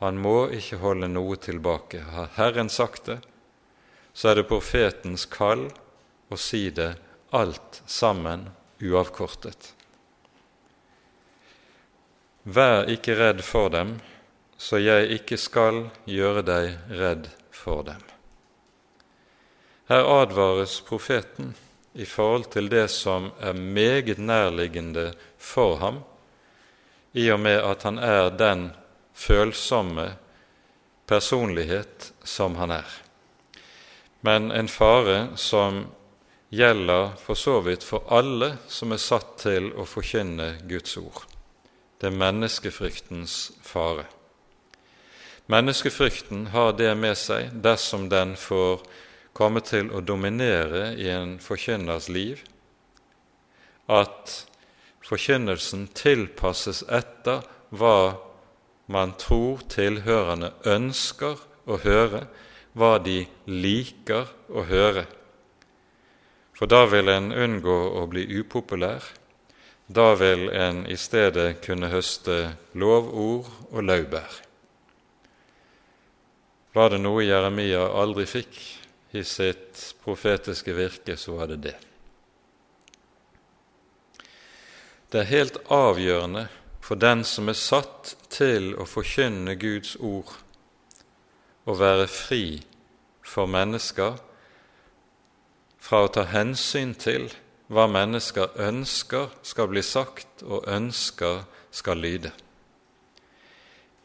Han må ikke holde noe tilbake. Har Herren sagt det, så er det profetens kall å si det alt sammen uavkortet. Vær ikke redd for dem, så jeg ikke skal gjøre deg redd for dem. Her advares profeten i forhold til det som er meget nærliggende for ham, i og med at han er den følsomme personlighet som han er. Men en fare som gjelder for så vidt for alle som er satt til å forkynne Guds ord. Det er menneskefryktens fare. Menneskefrykten har det med seg dersom den får komme til å dominere i en forkynners liv, at forkynnelsen tilpasses etter hva man tror tilhørende ønsker å høre, hva de liker å høre. For da vil en unngå å bli upopulær. Da vil en i stedet kunne høste lovord og laurbær. Var det noe Jeremia aldri fikk, i sitt profetiske virke, så var det det. Det er helt avgjørende for den som er satt til å forkynne Guds ord, og være fri for mennesker fra å ta hensyn til hva mennesker ønsker skal bli sagt og ønsker skal lyde.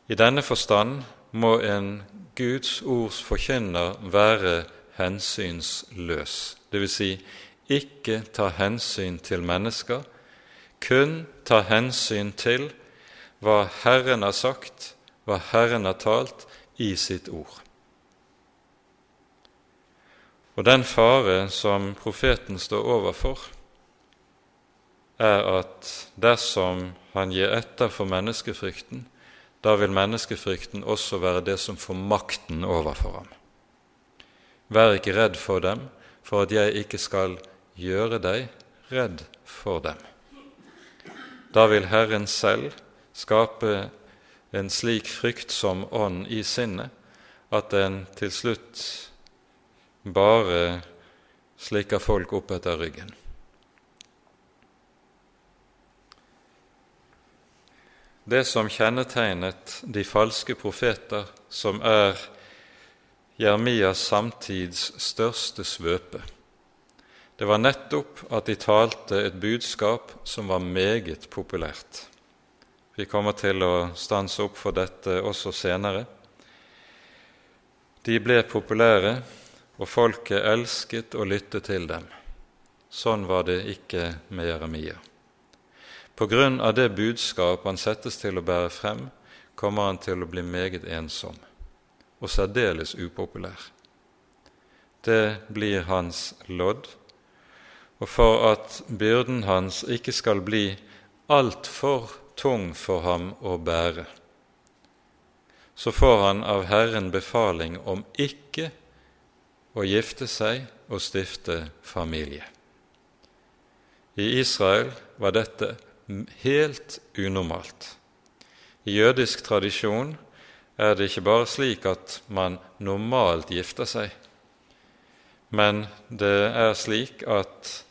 I denne forstand må en Guds ords forkynner være hensynsløs, dvs. Si, ikke ta hensyn til mennesker, kun ta hensyn til hva Herren har sagt, hva Herren har talt i sitt ord. Og den fare som profeten står overfor, er at dersom han gir etter for menneskefrykten, da vil menneskefrykten også være det som får makten overfor ham. Vær ikke redd for dem, for at jeg ikke skal gjøre deg redd for dem. Da vil Herren selv skape en slik fryktsom ånd i sinnet at den til slutt bare slikker folk opp etter ryggen. Det som kjennetegnet de falske profeter, som er Jeremias samtids største svøpe. Det var nettopp at de talte et budskap som var meget populært. Vi kommer til å stanse opp for dette også senere. De ble populære, og folket elsket å lytte til dem. Sånn var det ikke med Jeremia. På grunn av det budskap han settes til å bære frem, kommer han til å bli meget ensom og særdeles upopulær. Det blir hans lodd, og for at byrden hans ikke skal bli altfor tung for ham å bære, så får han av Herren befaling om ikke å gifte seg og stifte familie. I Israel var dette helt unormalt. I jødisk tradisjon er det ikke bare slik at man normalt gifter seg, men det er slik at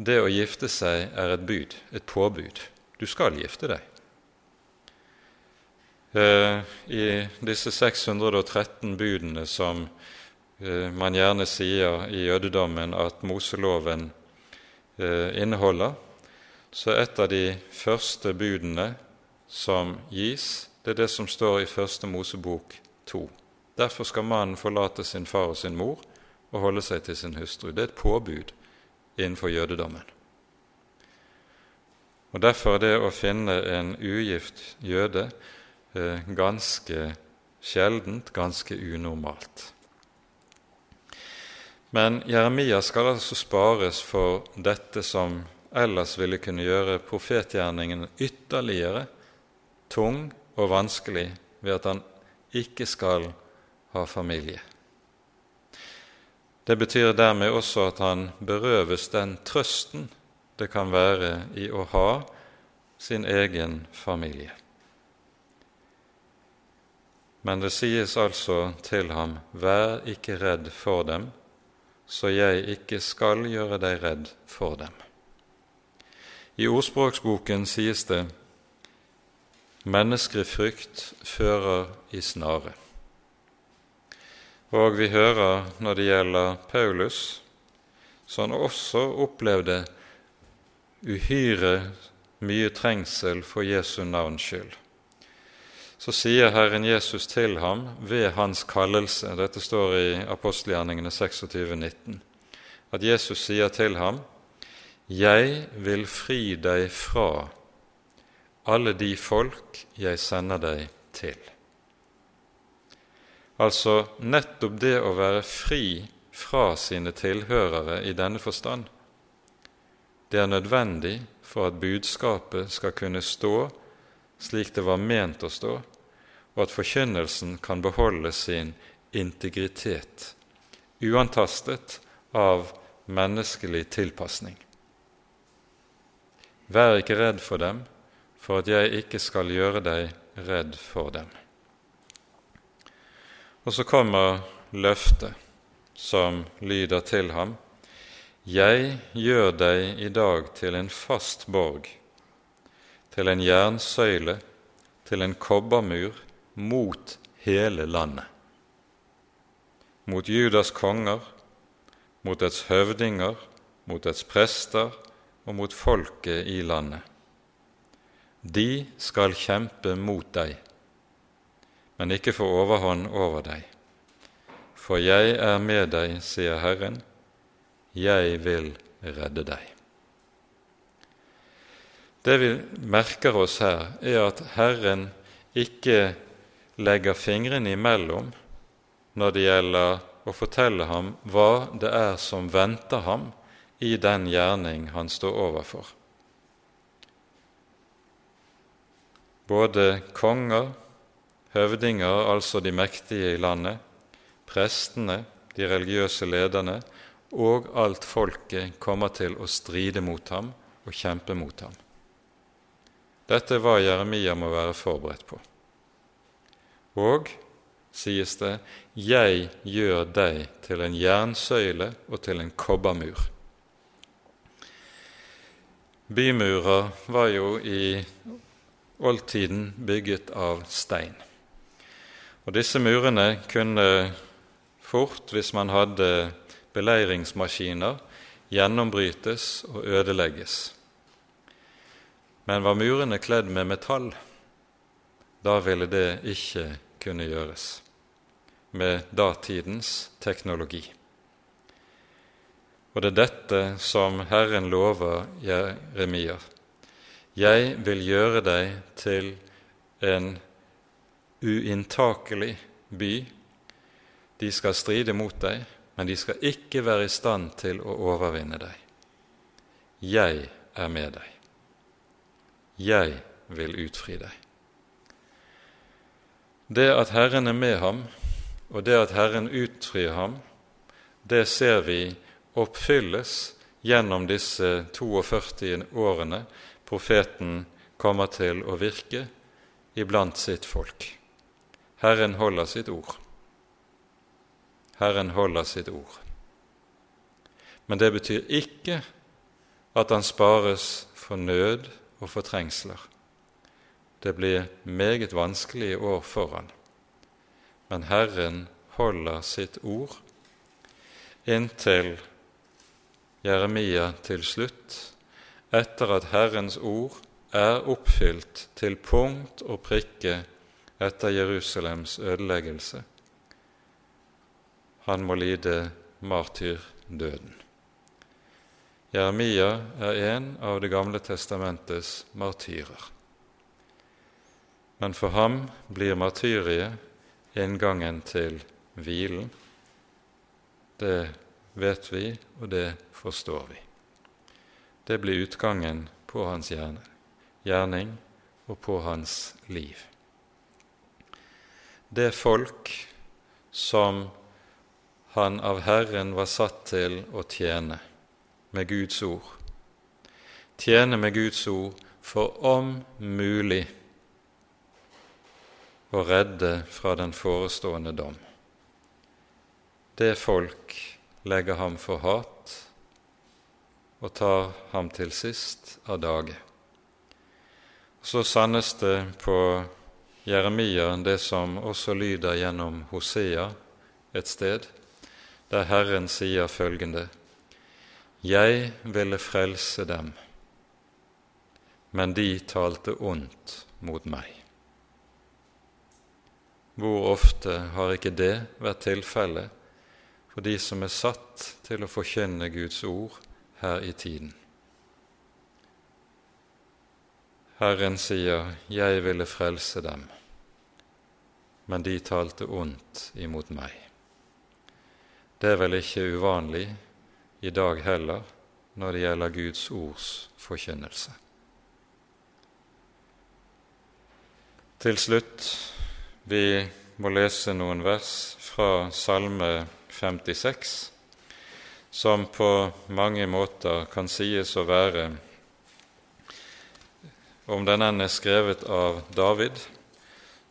det å gifte seg er et bud, et påbud. Du skal gifte deg. Eh, I disse 613 budene som eh, man gjerne sier i jødedommen at Moseloven eh, inneholder, så et av de første budene som gis, det er det som står i Første Mosebok 2. Derfor skal mannen forlate sin far og sin mor og holde seg til sin hustru. Det er et påbud innenfor jødedommen. Og Derfor er det å finne en ugift jøde eh, ganske sjeldent, ganske unormalt. Men Jeremia skal altså spares for dette som ellers ville kunne gjøre profetgjerningen ytterligere tung og vanskelig ved at han ikke skal ha familie. Det betyr dermed også at han berøves den trøsten det kan være i å ha sin egen familie. Men det sies altså til ham, vær ikke redd for dem, så jeg ikke skal gjøre deg redd for dem. I ordspråksboken sies det menneskefrykt fører i snare. Og vi hører når det gjelder Paulus, som også opplevde uhyre mye trengsel for Jesu navns skyld. Så sier Herren Jesus til ham ved hans kallelse, dette står i apostelgjerningene 26, 19, at Jesus sier til ham, Jeg vil fri deg fra alle de folk jeg sender deg til. Altså nettopp det å være fri fra sine tilhørere i denne forstand, det er nødvendig for at budskapet skal kunne stå slik det var ment å stå, og at forkynnelsen kan beholde sin integritet, uantastet av menneskelig tilpasning. Vær ikke redd for dem, for at jeg ikke skal gjøre deg redd for dem. Og så kommer løftet som lyder til ham jeg gjør deg i dag til en fast borg, til en jernsøyle, til en kobbermur mot hele landet. Mot Judas konger, mot dets høvdinger, mot dets prester og mot folket i landet. De skal kjempe mot deg, men ikke få overhånd over deg. For jeg er med deg, sier Herren, 'Jeg vil redde deg'. Det vi merker oss her, er at Herren ikke legger fingrene imellom når det gjelder å fortelle ham hva det er som venter ham i den gjerning han står overfor. Både konger, høvdinger, altså de mektige i landet, prestene, de religiøse lederne, og alt folket kommer til å stride mot ham og kjempe mot ham. Dette er hva Jeremia må være forberedt på. Og, sies det, jeg gjør deg til en jernsøyle og til en kobbermur. Bymurer var jo i oldtiden bygget av stein. Og disse murene kunne fort, hvis man hadde beleiringsmaskiner gjennombrytes og ødelegges. Men var murene kledd med metall, da ville det ikke kunne gjøres med datidens teknologi. Og det er dette som Herren lover Jeremia. Jeg vil gjøre deg til en uinntakelig by. De skal stride mot deg, men de skal ikke være i stand til å overvinne deg. Jeg er med deg. Jeg vil utfri deg. Det at Herren er med ham, og det at Herren utfrir ham, det ser vi oppfylles gjennom disse 42 årene profeten kommer til å virke iblant sitt folk. Herren holder sitt ord. Herren holder sitt ord. Men det betyr ikke at han spares for nød og for trengsler. Det blir meget vanskelige år foran. Men Herren holder sitt ord inntil Jeremia til slutt, etter at Herrens ord er oppfylt til punkt og prikke etter Jerusalems ødeleggelse, han må lide martyrdøden. Jeremia er en av Det gamle testamentets martyrer. Men for ham blir martyriet inngangen til hvilen. Det vet vi, og det forstår vi. Det blir utgangen på hans gjerning og på hans liv. Det folk som han av Herren var satt til å tjene med Guds ord. tjene med Guds ord for om mulig å redde fra den forestående dom. Det folk legger ham for hat og tar ham til sist av dage. Så sannes det på Jeremia det som også lyder gjennom Hosea et sted, der Herren sier følgende:" Jeg ville frelse dem, men de talte ondt mot meg. Hvor ofte har ikke det vært tilfellet for de som er satt til å forkynne Guds ord her i tiden? Herren sier, 'Jeg ville frelse dem', men de talte ondt imot meg. Det er vel ikke uvanlig i dag heller når det gjelder Guds ords forkynnelse. Til slutt vi må lese noen vers fra Salme 56, som på mange måter kan sies å være Om den enn er skrevet av David,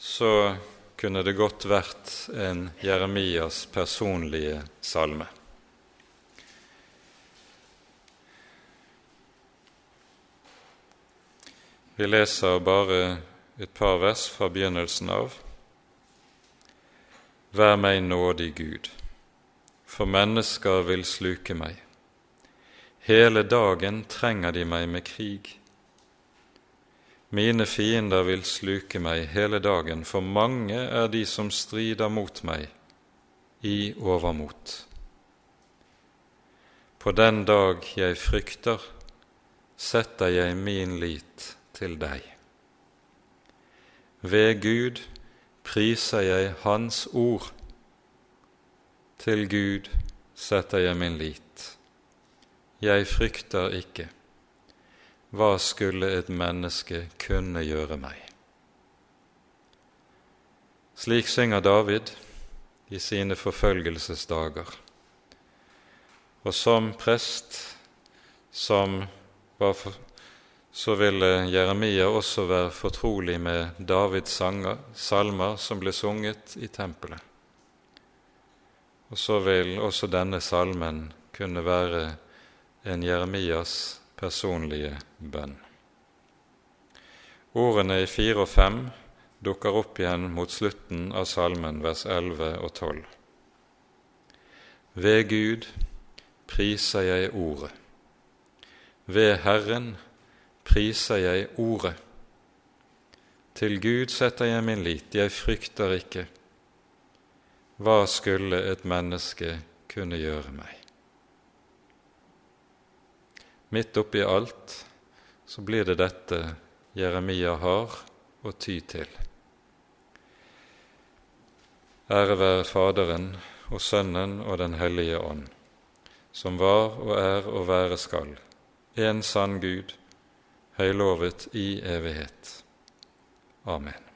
så kunne det godt vært en Jeremias personlige salme. Vi leser bare et par vers fra begynnelsen av. Vær meg nådig, Gud, for mennesker vil sluke meg. Hele dagen trenger de meg med krig. Mine fiender vil sluke meg hele dagen, for mange er de som strider mot meg i overmot. På den dag jeg frykter, setter jeg min lit til deg. Ved Gud priser jeg Hans ord. Til Gud setter jeg min lit. Jeg frykter ikke. Hva skulle et menneske kunne gjøre meg? Slik synger David i sine forfølgelsesdager. Og som prest som var for, så ville Jeremia også være fortrolig med Davids sanger, salmer som ble sunget i tempelet. Og så vil også denne salmen kunne være en Jeremias personlige bønn. Ordene i fire og fem dukker opp igjen mot slutten av salmen, vers 11 og 12. Ved Gud priser jeg ordet. Ved Herren priser jeg Ordet. Til Gud setter jeg min lit, jeg frykter ikke. Hva skulle et menneske kunne gjøre meg? Midt oppi alt så blir det dette Jeremia har å ty til. Ære være Faderen og Sønnen og Den hellige ånd, som var og er og være skal, en sann Gud, høylovet i evighet. Amen.